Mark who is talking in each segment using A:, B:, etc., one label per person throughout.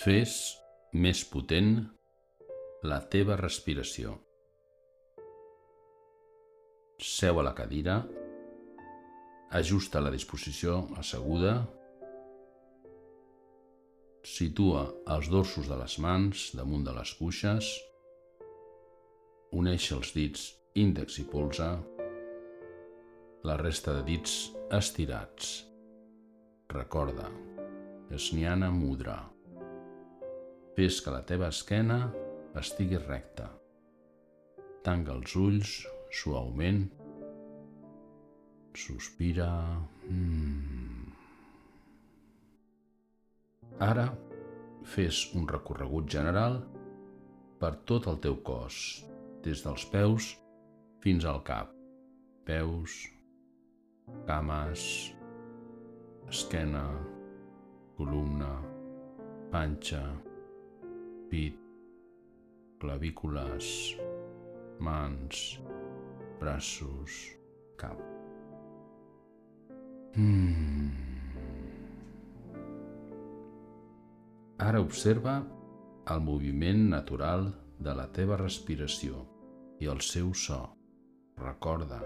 A: Fes més potent la teva respiració. Seu a la cadira, ajusta la disposició asseguda, situa els dorsos de les mans damunt de les cuixes, uneix els dits índex i polze, la resta de dits estirats. Recorda, Snyana Mudra. Fes que la teva esquena estigui recta. Tanca els ulls suaument. Sospira. Mm. Ara fes un recorregut general per tot el teu cos, des dels peus fins al cap. Peus, cames, esquena, columna, panxa, pit, clavícules, mans, braços, cap. Mm. Ara observa el moviment natural de la teva respiració i el seu so. Recorda,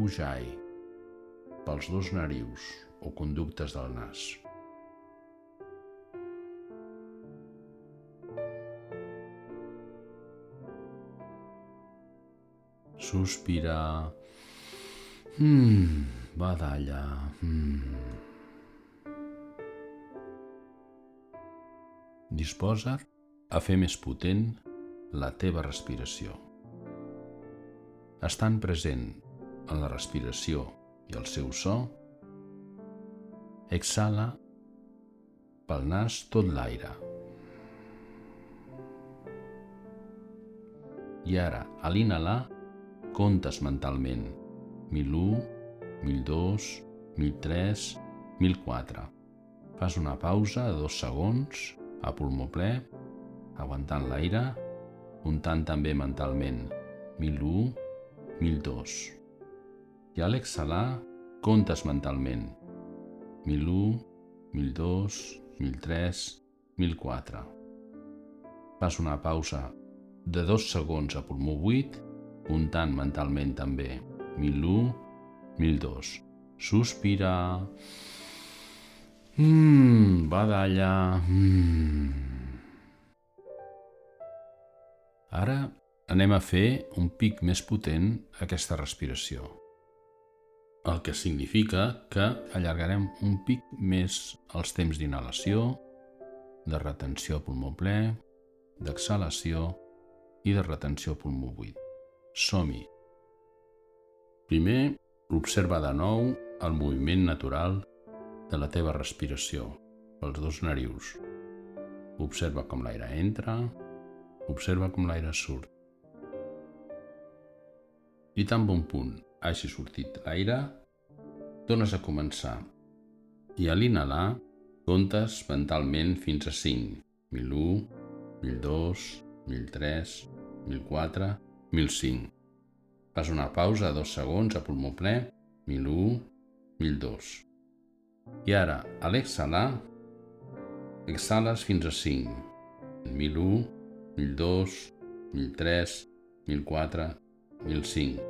A: Ujjayi, pels dos narius o conductes del nas. Sospira. Mm, badalla. Mm. Disposa't a fer més potent la teva respiració. Estant present en la respiració i el seu so, exhala pel nas tot l'aire. I ara, a l'inhalar, comptes mentalment. 1001, 1002, 1003, 1004. Fas una pausa de dos segons a pulmó ple, aguantant l'aire, comptant també mentalment 1001, 1002. I a l'exhalar, comptes mentalment 1001, 1002, 1003, 1004. Fas una pausa de dos segons a pulmó buit comptant mentalment també 1001, 1002. Sospira. Mmm, badalla. Mmm. Ara anem a fer un pic més potent aquesta respiració. El que significa que allargarem un pic més els temps d'inhalació, de retenció a pulmó ple, d'exhalació i de retenció a pulmó buit. Som-hi! Primer, observa de nou el moviment natural de la teva respiració pels dos narius. Observa com l'aire entra, observa com l'aire surt. I tan bon punt hagi sortit l'aire, tornes a començar. I a l'inhalar, comptes mentalment fins a 5. 1001, 1002, 1003, 1004, 1005. Fas una pausa de dos segons a pulmó ple, 1001, 1002. I ara, a l'exhalar, exhales fins a 5. 1001, 1002, 1003, 1004, 1005.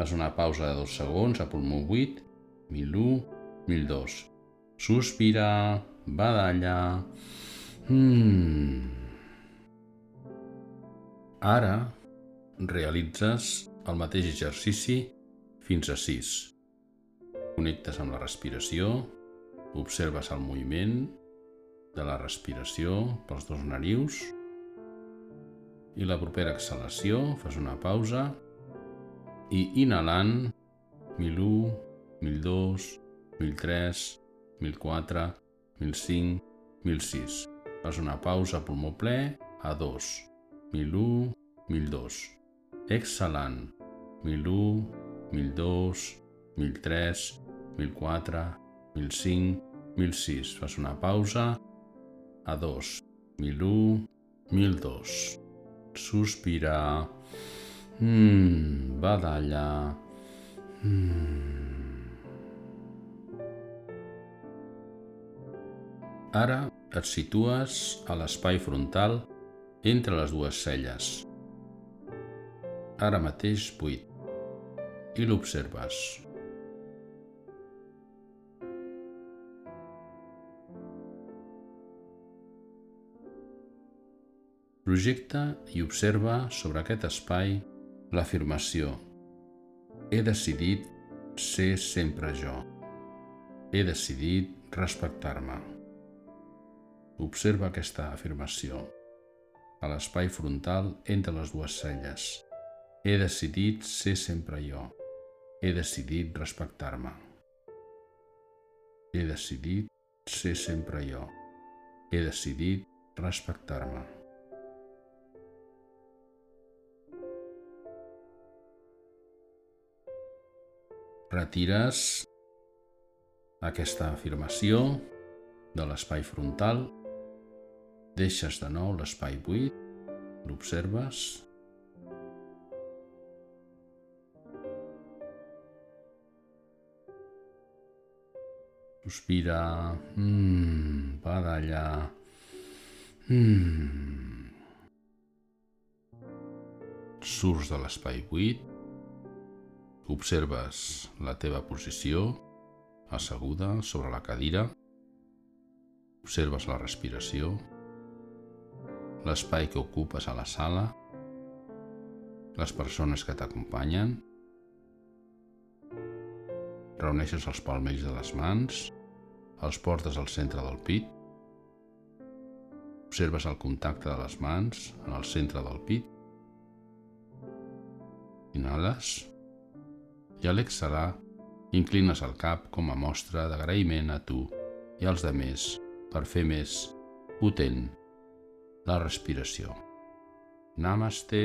A: Fas una pausa de dos segons a pulmó 8, 1001, 1002. Sospira, badalla. Mm. Ara, realitzes el mateix exercici fins a 6. Connectes amb la respiració, observes el moviment de la respiració pels dos narius i la propera exhalació fas una pausa i inhalant 1001, 1002, 1003, 1004, 1005, 1006. Fas una pausa pulmó ple a 2, 1001, 1002. Exhalant. 1001, 1002, 1003, 1004, 1005, 1006. Fas una pausa. A 2. 1001, 1002. Sospira. Mm, badalla. Mm. Ara Et situes a l'espai frontal entre les dues celles. Ara mateix buit. I l'observes. Projecta i observa sobre aquest espai l'afirmació He decidit ser sempre jo. He decidit respectar-me. Observa aquesta afirmació a l'espai frontal entre les dues celles. He decidit ser sempre jo. He decidit respectar-me. He decidit ser sempre jo. He decidit respectar-me. retires aquesta afirmació de l'espai frontal, deixes de nou l'espai buit, l'observes, sospira, mm, va d'allà, mm. surts de l'espai buit, Observes la teva posició, asseguda sobre la cadira. Observes la respiració, l'espai que ocupes a la sala, les persones que t'acompanyen. Reuneixes els palmells de les mans, els portes al centre del pit. Observes el contacte de les mans en el centre del pit. Inhales i a l'exhalar inclines el cap com a mostra d'agraïment a tu i als demés per fer més potent la respiració. Namaste.